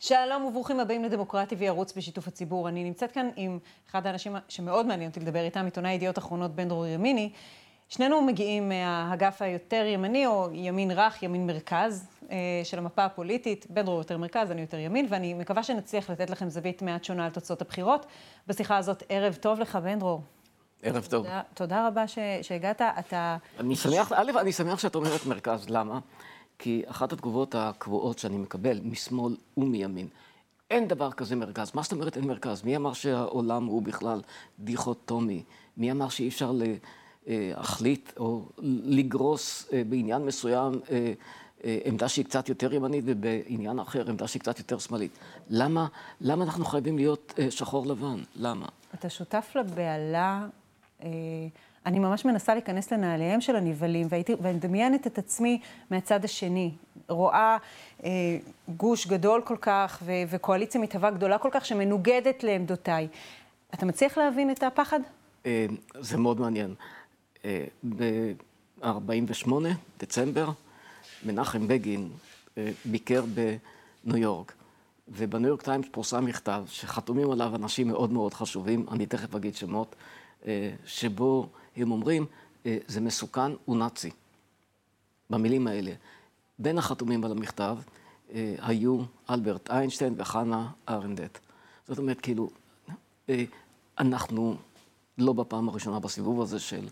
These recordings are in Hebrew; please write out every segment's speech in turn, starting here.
שלום וברוכים הבאים לדמוקרטי וירוץ בשיתוף הציבור. אני נמצאת כאן עם אחד האנשים שמאוד מעניין אותי לדבר איתם, עיתונאי ידיעות אחרונות בן דרור ימיני. שנינו מגיעים מהאגף היותר ימני, או ימין רך, ימין מרכז, אה, של המפה הפוליטית. בן דרור יותר מרכז, אני יותר ימין, ואני מקווה שנצליח לתת לכם זווית מעט שונה על תוצאות הבחירות. בשיחה הזאת, ערב טוב לך, בן דרור. ערב טוב. תודה, תודה רבה ש, שהגעת. אתה... אני שמח, א', אני שמח שאת אומרת מרכז, למה? כי אחת התגובות הקבועות שאני מקבל משמאל ומימין, אין דבר כזה מרכז. מה זאת אומרת אין מרכז? מי אמר שהעולם הוא בכלל דיכוטומי? מי אמר שאי אפשר להחליט או לגרוס אה, בעניין מסוים אה, אה, עמדה שהיא קצת יותר ימנית ובעניין אחר עמדה שהיא קצת יותר שמאלית? למה, למה אנחנו חייבים להיות שחור לבן? למה? אתה שותף לבהלה אני ממש מנסה להיכנס לנעליהם של הנבהלים, ואני מדמיינת את עצמי מהצד השני. רואה אה, גוש גדול כל כך, ו, וקואליציה מתהווה גדולה כל כך, שמנוגדת לעמדותיי. אתה מצליח להבין את הפחד? אה, זה מאוד מעניין. אה, ב-48, דצמבר, מנחם בגין אה, ביקר בניו יורק. ובניו יורק טיימס פורסם מכתב שחתומים עליו אנשים מאוד מאוד חשובים, אני תכף אגיד שמות, אה, שבו הם אומרים, אה, זה מסוכן, הוא נאצי. במילים האלה. בין החתומים על המכתב אה, היו אלברט איינשטיין וחנה ארנדט. זאת אומרת, כאילו, אנחנו לא בפעם הראשונה בסיבוב הזה של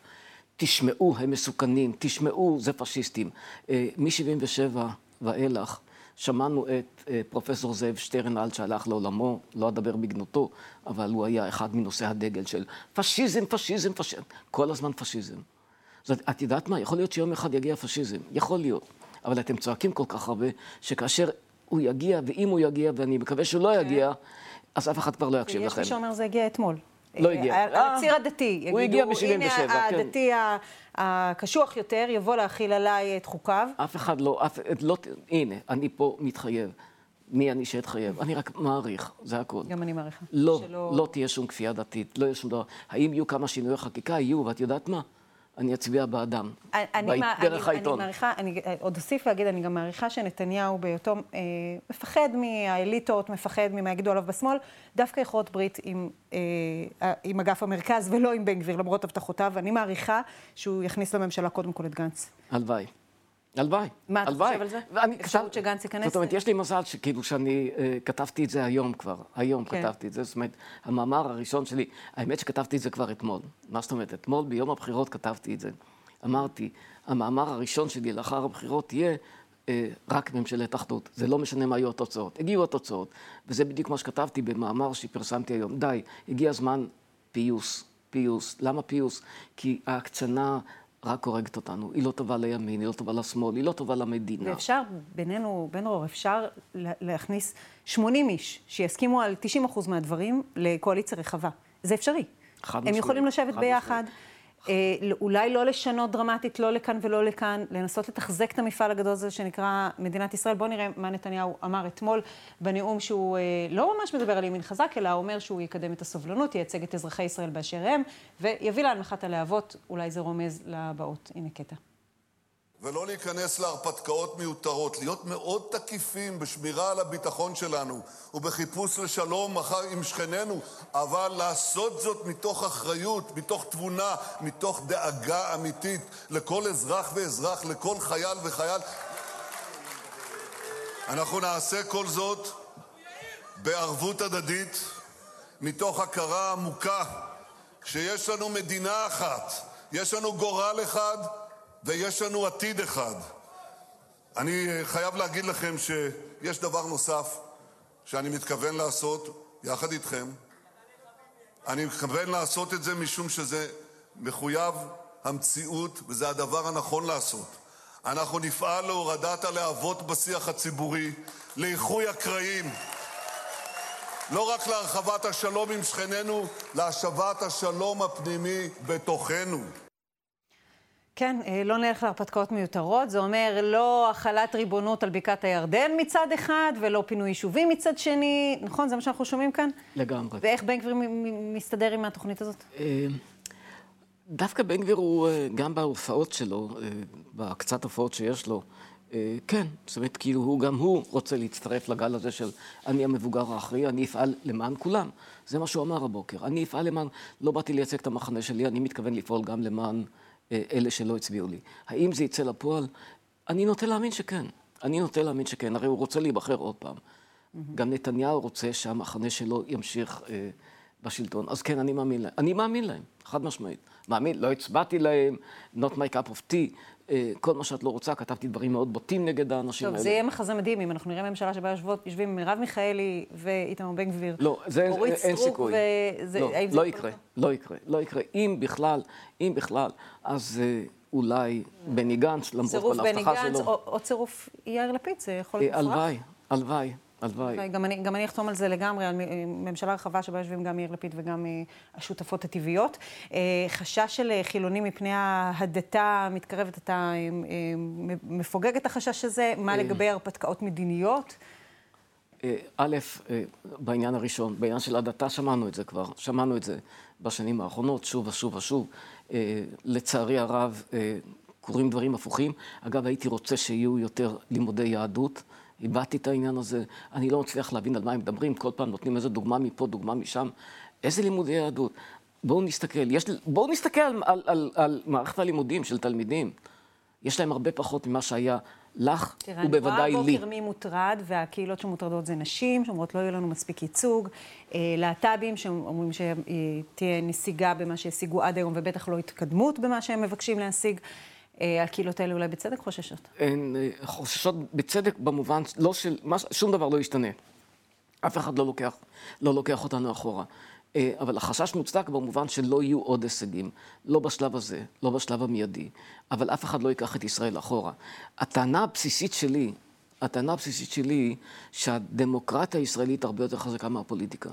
תשמעו, הם מסוכנים, תשמעו, זה פשיסטים. מ-77 ואילך, שמענו את אה, פרופסור זאב שטרנלד שהלך לעולמו, לא אדבר בגנותו, אבל הוא היה אחד מנושאי הדגל של פשיזם, פשיזם, פשיזם, כל הזמן פשיזם. זאת, את יודעת מה? יכול להיות שיום אחד יגיע פשיזם, יכול להיות. אבל אתם צועקים כל כך הרבה, שכאשר הוא יגיע, ואם הוא יגיע, ואני מקווה שהוא לא יגיע, אז אף אחד כבר לא יקשיב לכם. יש מי שאומר זה הגיע אתמול. לא הגיע. הציר אה, הדתי. הוא הגיע ב-77, כן. הנה הדתי הקשוח יותר יבוא להכיל עליי את חוקיו. אף אחד לא, אף, לא, הנה, אני פה מתחייב. מי אני שאתחייב? אני רק מעריך, זה הכול. גם אני מעריכה. לא, שלא... לא תהיה שום כפייה דתית, לא יהיה שום דבר. האם יהיו כמה שינויי חקיקה? יהיו, ואת יודעת מה? אני אצביע בעדם, אני, דרך אני, העיתון. אני מעריכה, אני עוד אוסיף ואגיד, אני גם מעריכה שנתניהו בהיותו אה, מפחד מהאליטות, מפחד ממה יגידו עליו בשמאל, דווקא יכולות ברית עם, אה, עם אגף המרכז ולא עם בן גביר, למרות הבטחותיו, ואני מעריכה שהוא יכניס לממשלה קודם כל את גנץ. הלוואי. הלוואי. מה אתה חושב על זה? אפשרות שגנץ ייכנס? זאת אומרת, יש לי מזל שכאילו שאני uh, כתבתי את זה היום כבר. היום כן. כתבתי את זה. זאת אומרת, המאמר הראשון שלי, האמת שכתבתי את זה כבר אתמול. מה זאת אומרת? אתמול ביום הבחירות כתבתי את זה. אמרתי, המאמר הראשון שלי לאחר הבחירות יהיה uh, רק ממשלת אחדות. זה לא משנה מה היו התוצאות. הגיעו התוצאות. וזה בדיוק מה שכתבתי במאמר שפרסמתי היום. די, הגיע הזמן פיוס. פיוס. למה פיוס? כי ההקצנה רק הורגת אותנו. היא לא טובה לימין, היא לא טובה לשמאל, היא לא טובה למדינה. ואפשר, בינינו, בן אור, אפשר להכניס 80 איש שיסכימו על 90% מהדברים לקואליציה רחבה. זה אפשרי. חד משמעית. הם יכולים לשבת ביחד. משמעית. אה, אולי לא לשנות דרמטית, לא לכאן ולא לכאן, לנסות לתחזק את המפעל הגדול הזה שנקרא מדינת ישראל. בואו נראה מה נתניהו אמר אתמול בנאום שהוא אה, לא ממש מדבר על ימין חזק, אלא אומר שהוא יקדם את הסובלנות, ייצג את אזרחי ישראל באשר הם, ויביא להנמכת הלהבות, אולי זה רומז לבאות. הנה קטע. ולא להיכנס להרפתקאות מיותרות, להיות מאוד תקיפים בשמירה על הביטחון שלנו ובחיפוש לשלום מחר עם שכנינו, אבל לעשות זאת מתוך אחריות, מתוך תבונה, מתוך דאגה אמיתית לכל אזרח ואזרח, לכל חייל וחייל. אנחנו נעשה כל זאת בערבות הדדית, מתוך הכרה עמוקה שיש לנו מדינה אחת, יש לנו גורל אחד, ויש לנו עתיד אחד. אני חייב להגיד לכם שיש דבר נוסף שאני מתכוון לעשות יחד איתכם. אני מתכוון לעשות את זה משום שזה מחויב המציאות וזה הדבר הנכון לעשות. אנחנו נפעל להורדת הלהבות בשיח הציבורי, לאיחוי הקרעים, לא רק להרחבת השלום עם שכנינו, להשבת השלום הפנימי בתוכנו. כן, אה, לא נלך להרפתקאות מיותרות. זה אומר לא החלת ריבונות על בקעת הירדן מצד אחד, ולא פינוי יישובים מצד שני. נכון? זה מה שאנחנו שומעים כאן? לגמרי. ואיך בן גביר מסתדר עם התוכנית הזאת? אה, דווקא בן גביר הוא, אה, גם בהופעות שלו, בקצת הופעות שיש לו, כן, זאת אומרת, כאילו הוא, גם הוא רוצה להצטרף לגל הזה של אני המבוגר האחראי, אני אפעל למען כולם. זה מה שהוא אמר הבוקר. אני אפעל למען, לא באתי לייצג את המחנה שלי, אני מתכוון לפעול גם למען אלה שלא הצביעו לי. האם זה יצא לפועל? אני נוטה להאמין שכן. אני נוטה להאמין שכן, הרי הוא רוצה להיבחר עוד פעם. גם נתניהו רוצה שהמחנה שלו ימשיך אה, בשלטון. אז כן, אני מאמין להם. אני מאמין להם, חד משמעית. מאמין, לא הצבעתי להם, not my cup of tea. אה, כל מה שאת לא רוצה, כתבתי דברים מאוד בוטים נגד האנשים טוב, האלה. טוב, זה יהיה מחזה מדהים אם אנחנו נראה ממשלה שבה יושבות, יושבים מרב מיכאלי ואיתמר בן גביר. לא, זה אין סיכוי. וזה, לא, לא זה יקרה, לא יקרה, לא יקרה. אם בכלל, אם בכלל, אז אה, אולי בני גנץ, למרות כל ההבטחה שלו. צירוף בני גנץ או, או צירוף יאיר לפיד, זה יכול להיות אה, מופרך. הלוואי, הלוואי. הלוואי. גם אני, גם אני אחתום על זה לגמרי, על ממשלה רחבה שבה יושבים גם יאיר לפיד וגם אה, השותפות הטבעיות. אה, חשש של אה, חילונים מפני ההדתה המתקרבת, אתה מפוגג את החשש הזה? מה לגבי הרפתקאות מדיניות? א', בעניין הראשון, בעניין של הדתה שמענו את זה כבר, שמענו את זה בשנים האחרונות, שוב ושוב ושוב. לצערי הרב, קורים דברים הפוכים. אגב, הייתי רוצה שיהיו יותר לימודי יהדות. הבעתי את העניין הזה, אני לא מצליח להבין על מה הם מדברים, כל פעם נותנים איזה דוגמה מפה, דוגמה משם. איזה לימודי יהדות? בואו נסתכל, יש, בואו נסתכל על, על, על, על מערכת הלימודים של תלמידים. יש להם הרבה פחות ממה שהיה לך, תראה, ובוודאי לי. תראה, אני רואה בוקר מי מוטרד, והקהילות שמוטרדות זה נשים, שאומרות לא יהיה לנו מספיק ייצוג, אה, להט"בים שאומרים שתהיה נסיגה במה שהשיגו עד היום, ובטח לא התקדמות במה שהם מבקשים להשיג. אה, הקהילות האלה אולי בצדק חוששות? הן אה, חוששות בצדק במובן, לא של, שום דבר לא ישתנה. אף אחד לא לוקח, לא לוקח אותנו אחורה. אה, אבל החשש מוצדק במובן שלא יהיו עוד הישגים. לא בשלב הזה, לא בשלב המיידי, אבל אף אחד לא ייקח את ישראל אחורה. הטענה הבסיסית שלי, הטענה הבסיסית שלי היא שהדמוקרטיה הישראלית הרבה יותר חזקה מהפוליטיקה.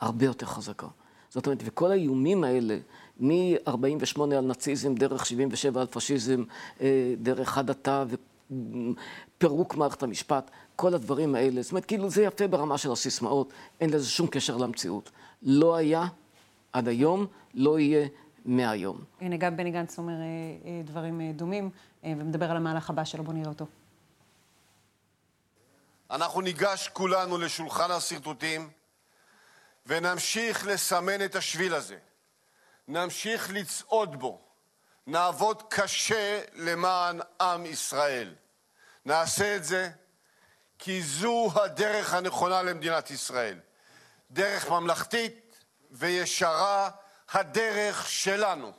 הרבה יותר חזקה. זאת אומרת, וכל האיומים האלה מ-48 על נאציזם, דרך 77 על פשיזם, אה, דרך הדתה ופירוק מערכת המשפט, כל הדברים האלה. זאת אומרת, כאילו זה יפה ברמה של הסיסמאות, אין לזה שום קשר למציאות. לא היה עד היום, לא יהיה מהיום. הנה, גם בני גנץ אומר אה, אה, דברים דומים, ומדבר על המהלך הבא שלו, בואו נראה אותו. אנחנו ניגש כולנו לשולחן השרטוטים ונמשיך לסמן את השביל הזה. נמשיך לצעוד בו, נעבוד קשה למען עם ישראל. נעשה את זה כי זו הדרך הנכונה למדינת ישראל. דרך ממלכתית וישרה, הדרך שלנו.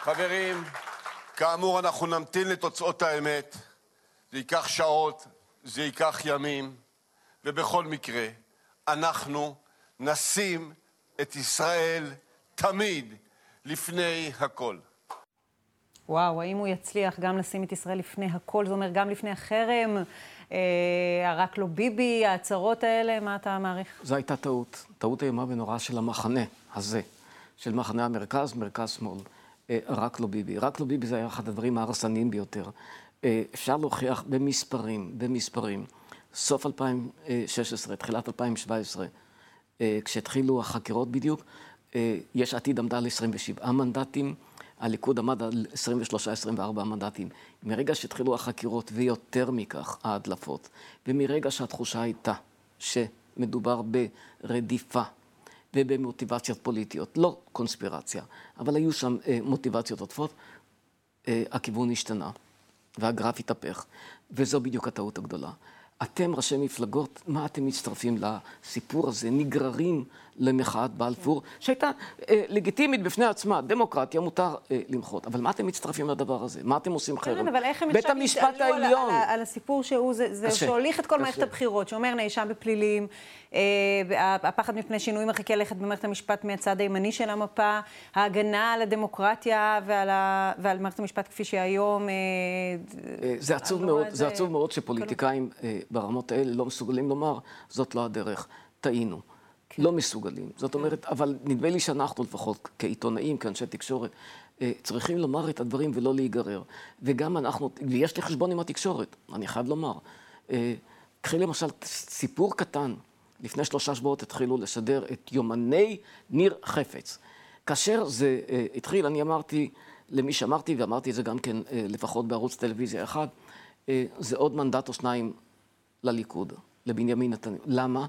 חברים, כאמור, אנחנו נמתין לתוצאות האמת. זה ייקח שעות, זה ייקח ימים, ובכל מקרה, אנחנו נשים את ישראל תמיד לפני הכל. וואו, האם הוא יצליח גם לשים את ישראל לפני הכל? זה אומר גם לפני החרם, אה, רק לא ביבי, ההצהרות האלה, מה אתה מעריך? זו הייתה טעות, טעות איומה ונוראה של המחנה הזה, של מחנה המרכז, מרכז-שמאל. אה, רק לא ביבי. רק לא ביבי זה היה אחד הדברים ההרסניים ביותר. אה, אפשר להוכיח במספרים, במספרים. סוף 2016, תחילת 2017, אה, כשהתחילו החקירות בדיוק, אה, יש עתיד עמדה על 27 מנדטים, הליכוד עמד על 23-24 מנדטים. מרגע שהתחילו החקירות, ויותר מכך, ההדלפות, ומרגע שהתחושה הייתה שמדובר ברדיפה ובמוטיבציות פוליטיות, לא קונספירציה, אבל היו שם אה, מוטיבציות עוטפות, הכיוון השתנה, והגרף התהפך, וזו בדיוק הטעות הגדולה. אתם, ראשי מפלגות, מה אתם מצטרפים לסיפור הזה? נגררים למחאת בלפור, שהייתה אה, לגיטימית בפני עצמה, דמוקרטיה, מותר אה, למחות. אבל מה אתם מצטרפים לדבר הזה? מה אתם עושים חרם? כן, אבל איך הם עכשיו יתעלו על, על, על הסיפור שהוא, זה, זה שהוליך את כל מערכת הבחירות, שאומר נאשם בפלילים, אה, הפחד מפני שינוי מרחיקי לכת במערכת המשפט מהצד הימני של המפה, ההגנה על הדמוקרטיה ועל, ה, ועל מערכת המשפט כפי שהיום... אה, אה, זה עצוב מאוד, זה עצוב מאוד שפוליטיקאים כל... ברמות האלה לא מסוגלים לומר, זאת לא הדרך, טעינו. כן. לא מסוגלים. זאת אומרת, אבל נדמה לי שאנחנו לפחות, כעיתונאים, כאנשי תקשורת, צריכים לומר את הדברים ולא להיגרר. וגם אנחנו, ויש לי חשבון עם התקשורת, אני חייב לומר. קחי למשל סיפור קטן לפני שלושה שבועות התחילו לשדר את יומני ניר חפץ. כאשר זה התחיל, אני אמרתי למי שאמרתי, ואמרתי את זה גם כן לפחות בערוץ טלוויזיה אחד, זה עוד מנדט או שניים לליכוד, לבנימין נתניהו. למה?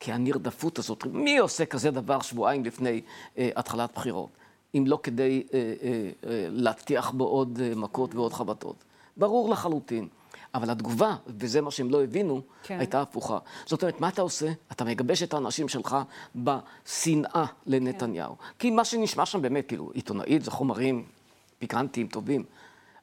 כי הנרדפות הזאת, מי עושה כזה דבר שבועיים לפני אה, התחלת בחירות, אם לא כדי אה, אה, אה, להטיח בו עוד אה, מכות ועוד חבטות? ברור לחלוטין. אבל התגובה, וזה מה שהם לא הבינו, כן. הייתה הפוכה. זאת אומרת, מה אתה עושה? אתה מגבש את האנשים שלך בשנאה לנתניהו. כן. כי מה שנשמע שם באמת, כאילו, עיתונאית זה חומרים פיקנטיים, טובים.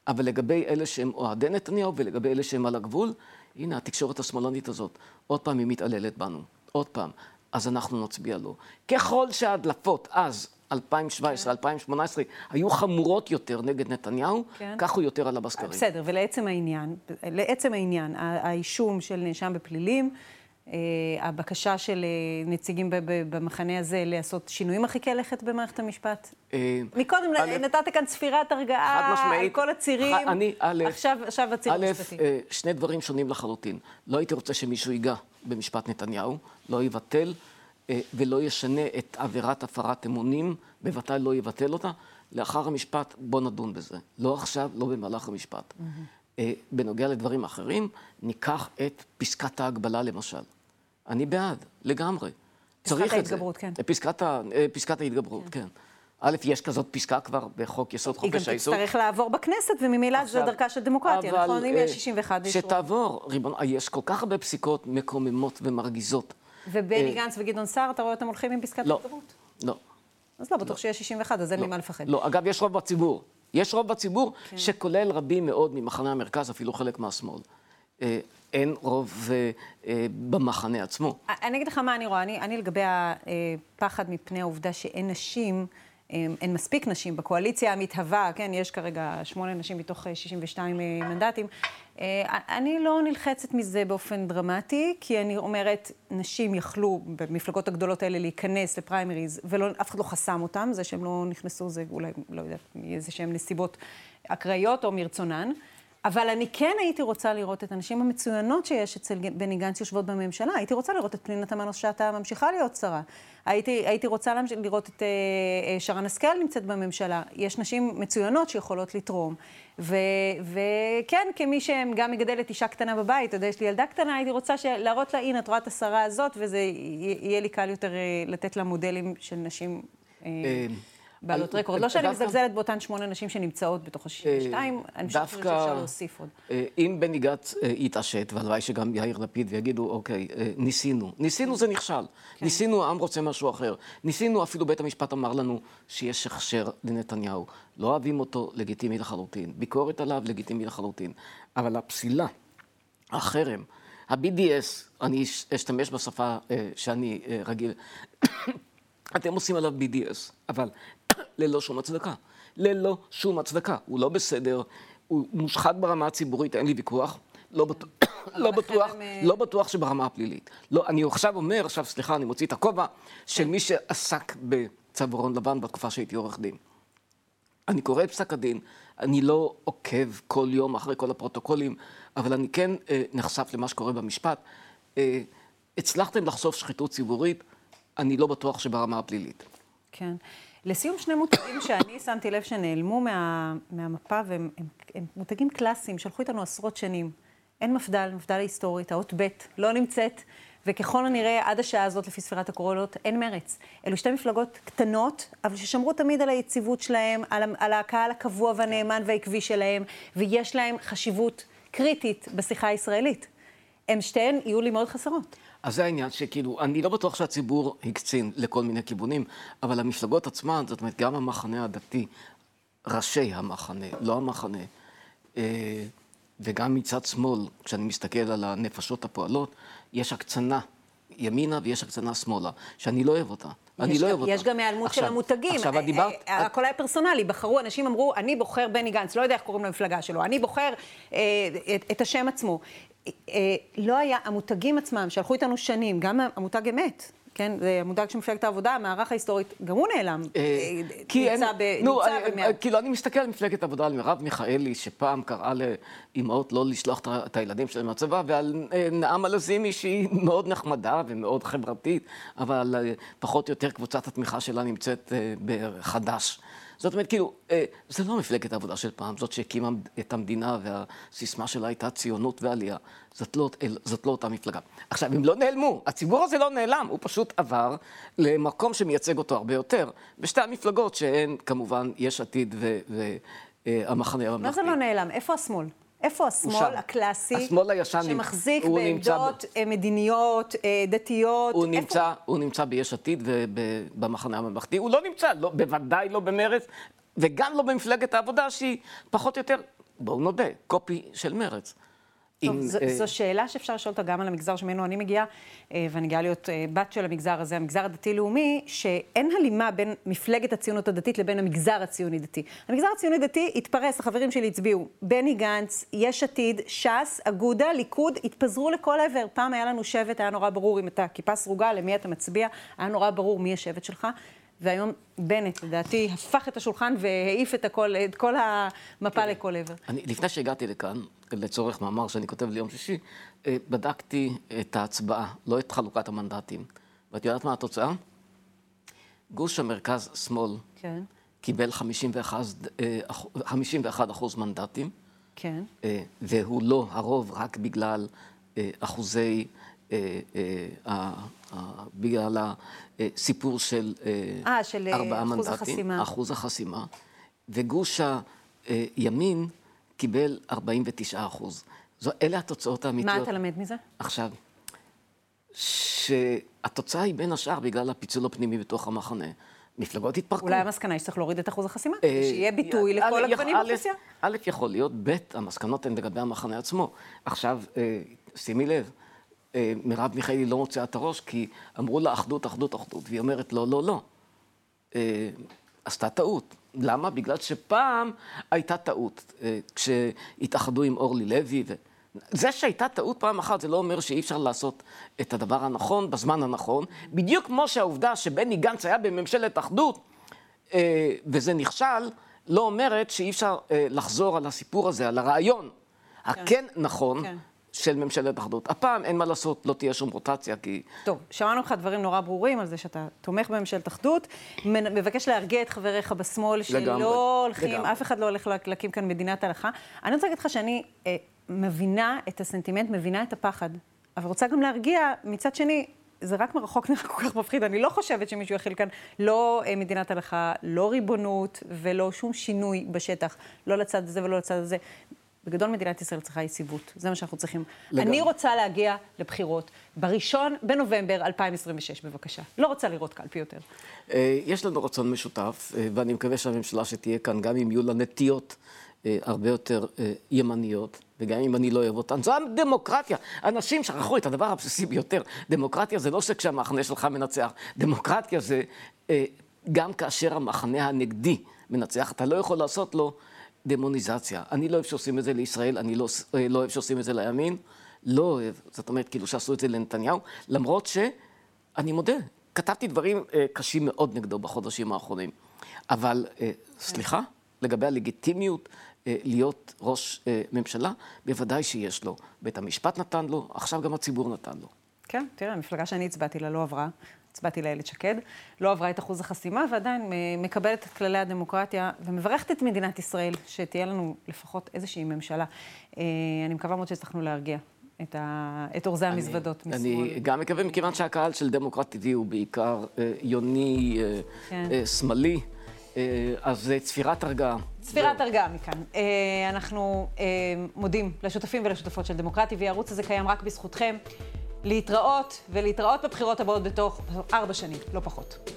אבל לגבי אלה שהם אוהדי נתניהו ולגבי אלה שהם על הגבול, הנה התקשורת השמאלנית הזאת, עוד פעם היא מתעללת בנו. עוד פעם, אז אנחנו נצביע לו. ככל שההדלפות אז, 2017, כן. 2018, היו חמורות יותר נגד נתניהו, כן. כך הוא יותר עלה בסקרים. בסדר, ולעצם העניין, לעצם העניין, האישום של נאשם בפלילים, הבקשה של אה, נציגים במחנה הזה לעשות שינויים מרחיקי לכת במערכת המשפט? אה, מקודם נתת כאן ספירת הרגעה על כל הצירים, עכשיו הציר המשפטי. א', שני דברים שונים לחלוטין. לא הייתי רוצה שמישהו ייגע במשפט נתניהו, לא יבטל ולא ישנה את עבירת הפרת אמונים, בוודאי לא יבטל אותה. לאחר המשפט, בוא נדון בזה. לא עכשיו, לא במהלך המשפט. בנוגע לדברים אחרים, ניקח את פסקת ההגבלה למשל. אני בעד, לגמרי. פסקת ההתגברות, כן. פסקת, ה... אה, פסקת ההתגברות, כן. כן. א', יש כזאת פסקה כבר בחוק יסוד חופש העיסוק. היא גם תצטרך לעבור בכנסת, וממילא זו דרכה של דמוקרטיה, נכון? אם יש 61 אישור. שתעבור, ריבון, יש כל כך הרבה פסיקות מקוממות ומרגיזות. ובני גנץ וגדעון סער, אתה רואה אותם הולכים עם פסקת לא, ההתגברות? לא. אז לא, בטוח לא. שיש 61, אז אין לא. מה לפחד. לא, אגב, יש רוב בציבור. יש רוב בציבור, כן. שכולל רבים מאוד ממחנה המרכז, אפילו חלק מהשמאל. אה, אין רוב אה, אה, במחנה עצמו. אני אגיד לך מה אני רואה. אני, אני לגבי הפחד מפני העובדה שאין נשים, אין מספיק נשים בקואליציה המתהווה, כן, יש כרגע שמונה נשים מתוך 62 מנדטים. אני לא נלחצת מזה באופן דרמטי, כי אני אומרת, נשים יכלו במפלגות הגדולות האלה להיכנס לפריימריז, ואף אחד לא חסם אותם, זה שהם לא נכנסו זה אולי, לא יודעת, איזה שהן נסיבות אקראיות או מרצונן. אבל אני כן הייתי רוצה לראות את הנשים המצוינות שיש אצל בני גנץ יושבות בממשלה. הייתי רוצה לראות את פנינה תמנו שטה ממשיכה להיות שרה. הייתי, הייתי רוצה לראות את uh, שרן השכל נמצאת בממשלה. יש נשים מצוינות שיכולות לתרום. וכן, כמי שגם מגדלת אישה קטנה בבית, אתה יודע, יש לי ילדה קטנה, הייתי רוצה להראות לה, הנה, את רואה את השרה הזאת, וזה יהיה לי קל יותר uh, לתת לה מודלים של נשים. Uh, בעלות רקורד. לא שאני מזלזלת באותן שמונה נשים שנמצאות בתוך ה-62, אה, אני חושבת שאפשר להוסיף עוד. אה, אם בני גץ אה, יתעשת, והלוואי שגם יאיר לפיד ויגידו, אוקיי, ניסינו. ניסינו זה נכשל. כן. ניסינו, העם רוצה משהו אחר. ניסינו, אפילו בית המשפט אמר לנו שיש הכשר לנתניהו. לא אוהבים אותו, לגיטימי לחלוטין. ביקורת עליו, לגיטימי לחלוטין. אבל הפסילה, החרם, ה-BDS, אני אשתמש בשפה שאני רגיל, אתם עושים עליו BDS, אבל ללא שום הצדקה. ללא שום הצדקה. הוא לא בסדר, הוא מושחת ברמה הציבורית, אין לי ויכוח. לא, בטוח, לא, בטוח, אה, לא בטוח שברמה הפלילית. לא, אני עכשיו אומר, עכשיו סליחה, אני מוציא את הכובע, של מי שעסק בצווארון לבן בתקופה שהייתי עורך דין. אני קורא את פסק הדין, אני לא עוקב כל יום אחרי כל הפרוטוקולים, אבל אני כן אה, נחשף למה שקורה במשפט. אה, הצלחתם לחשוף שחיתות ציבורית, אני לא בטוח שברמה הפלילית. כן. לסיום, שני מותגים שאני שמתי לב שנעלמו מה, מהמפה, והם הם, הם מותגים קלאסיים, שלחו איתנו עשרות שנים. אין מפד"ל, מפד"ל ההיסטורית, האות ב' לא נמצאת, וככל הנראה, עד השעה הזאת, לפי ספירת הקורולות, אין מרץ. אלו שתי מפלגות קטנות, אבל ששמרו תמיד על היציבות שלהם, על, על הקהל הקבוע והנאמן והעקבי שלהם, ויש להם חשיבות קריטית בשיחה הישראלית. הם שתיהן יהיו לי מאוד חסרות. אז זה העניין שכאילו, אני לא בטוח שהציבור הקצין לכל מיני כיוונים, אבל המפלגות עצמן, זאת אומרת, גם המחנה הדתי, ראשי המחנה, לא המחנה, אה, וגם מצד שמאל, כשאני מסתכל על הנפשות הפועלות, יש הקצנה ימינה ויש הקצנה שמאלה, שאני לא אוהב אותה. אני לא אוהב אותה. יש גם היעלמות של המותגים. עכשיו, את דיברת... אה, הכל היה פרסונלי, בחרו, אנשים אמרו, אני בוחר בני גנץ, לא יודע איך קוראים למפלגה שלו, אני בוחר אה, את השם עצמו. אה, לא היה, המותגים עצמם, שהלכו איתנו שנים, גם המותג אמת, כן? זה המודג של מפלגת העבודה, המערך ההיסטורית, גם הוא נעלם. אה, כי אין... נו, כאילו, אני מסתכל על מפלגת העבודה, על מרב מיכאלי, שפעם קראה לאימהות לא לשלוח את הילדים שלהם מהצבא, ועל נעמה לזימי, שהיא מאוד נחמדה ומאוד חברתית, אבל פחות או יותר קבוצת התמיכה שלה נמצאת בחד"ש. זאת אומרת, כאילו, אה, זה לא מפלגת העבודה של פעם, זאת שהקימה את המדינה והסיסמה שלה הייתה ציונות ועלייה. זאת לא, זאת לא אותה מפלגה. עכשיו, הם לא נעלמו, הציבור הזה לא נעלם, הוא פשוט עבר למקום שמייצג אותו הרבה יותר, בשתי המפלגות שהן כמובן יש עתיד והמחנה הממלכתי. מה זה לא נעלם? איפה השמאל? איפה השמאל הקלאסי, השמאל הישן, שמחזיק בעמדות ב... אה, מדיניות, אה, דתיות? הוא, איפה? נמצא, הוא נמצא ביש עתיד ובמחנה הממלכתי. הוא לא נמצא, לא, בוודאי לא במרץ, וגם לא במפלגת העבודה, שהיא פחות או יותר, בואו נודה, קופי של מרץ. טוב, עם, זו, uh... זו שאלה שאפשר לשאול אותה גם על המגזר שממנו אני מגיעה, uh, ואני גאה להיות uh, בת של המגזר הזה, המגזר הדתי-לאומי, שאין הלימה בין מפלגת הציונות הדתית לבין המגזר הציוני-דתי. המגזר הציוני-דתי התפרס, החברים שלי הצביעו, בני גנץ, יש עתיד, ש"ס, אגודה, ליכוד, התפזרו לכל עבר. פעם היה לנו שבט, היה נורא ברור אם אתה כיפה סרוגה, למי אתה מצביע, היה נורא ברור מי השבט שלך. והיום בנט, לדעתי, הפך את השולחן והעיף את, הכל, את כל המפה כן. לכל עבר. אני, לפני שהגעתי לכאן, לצורך מאמר שאני כותב ליום שישי, אה, בדקתי את ההצבעה, לא את חלוקת המנדטים. ואת יודעת מה התוצאה? גוש המרכז-שמאל כן. קיבל 51, 51 אה, אחוז מנדטים. כן. אה, והוא לא הרוב רק בגלל אחוזי, בגלל הסיפור של ארבעה מנדטים. אחוז החסימה. אחוז החסימה. וגוש הימין קיבל 49 אחוז. זו, אלה התוצאות האמיתיות. מה אתה למד מזה? עכשיו, שהתוצאה היא בין השאר בגלל הפיצול הפנימי בתוך המחנה. מפלגות התפרקו. אולי המסקנה היא שצריך להוריד את אחוז החסימה, אה, שיהיה ביטוי לכל הגוונים באוכלוסייה. א', יכול להיות, ב', המסקנות הן לגבי המחנה עצמו. עכשיו, אה, שימי לב, אה, מרב מיכאלי לא מוציאה את הראש, כי אמרו לה אחדות, אחדות, אחדות, והיא אומרת לא, לא, לא. עשתה טעות. למה? בגלל שפעם הייתה טעות, אה, כשהתאחדו עם אורלי לוי. ו... זה שהייתה טעות פעם אחת, זה לא אומר שאי אפשר לעשות את הדבר הנכון בזמן הנכון. בדיוק כמו שהעובדה שבני גנץ היה בממשלת אחדות, אה, וזה נכשל, לא אומרת שאי אפשר אה, לחזור על הסיפור הזה, על הרעיון. כן. הכן נכון, כן. של ממשלת אחדות. הפעם אין מה לעשות, לא תהיה שום רוטציה, כי... טוב, שמענו לך דברים נורא ברורים על זה שאתה תומך בממשלת אחדות, מבקש להרגיע את חבריך בשמאל, שלא לגמרי, הולכים, לגמרי. אף אחד לא הולך להקים כאן מדינת הלכה. אני רוצה להגיד לך שאני אה, מבינה את הסנטימנט, מבינה את הפחד, אבל רוצה גם להרגיע, מצד שני, זה רק מרחוק נראה כל כך מפחיד. אני לא חושבת שמישהו יכיל כאן לא אה, מדינת הלכה, לא ריבונות ולא שום שינוי בשטח, לא לצד הזה ולא לצד הזה. בגדול מדינת ישראל צריכה יציבות, זה מה שאנחנו צריכים. לגמרי. אני רוצה להגיע לבחירות בראשון בנובמבר 2026, בבקשה. לא רוצה לראות קלפי יותר. אה, יש לנו רצון משותף, אה, ואני מקווה שהממשלה שתהיה כאן, גם אם יהיו לה נטיות אה, הרבה יותר ימניות, וגם אם אני לא אוהב אותן, זו הדמוקרטיה. אנשים שכחו את הדבר הבסיסי ביותר. דמוקרטיה זה לא שכשהמחנה שלך מנצח, דמוקרטיה זה גם כאשר המחנה הנגדי מנצח, אתה לא יכול לעשות לו... דמוניזציה. אני לא אוהב שעושים את זה לישראל, אני לא, אה, לא אוהב שעושים את זה לימין, לא אוהב. זאת אומרת, כאילו שעשו את זה לנתניהו, למרות שאני מודה, כתבתי דברים אה, קשים מאוד נגדו בחודשים האחרונים. אבל, אה, סליחה, לגבי הלגיטימיות אה, להיות ראש אה, ממשלה, בוודאי שיש לו. בית המשפט נתן לו, עכשיו גם הציבור נתן לו. כן, תראה, המפלגה שאני הצבעתי לה לא עברה. הצבעתי לאיילת שקד, לא עברה את אחוז החסימה, ועדיין מקבלת את כללי הדמוקרטיה ומברכת את מדינת ישראל, שתהיה לנו לפחות איזושהי ממשלה. אה, אני מקווה מאוד שהצלחנו להרגיע. את, ה... את אורזי המזוודות משמאל. אני גם מקווה, מכיוון שהקהל של דמוקרט טבעי הוא בעיקר אה, יוני, אה, כן. אה, שמאלי, אה, אז אה, צפירת הרגעה. צפירת הרגעה מכאן. אה, אנחנו אה, מודים לשותפים ולשותפות של דמוקרטי, והערוץ הזה קיים רק בזכותכם. להתראות, ולהתראות בבחירות הבאות בתוך ארבע שנים, לא פחות.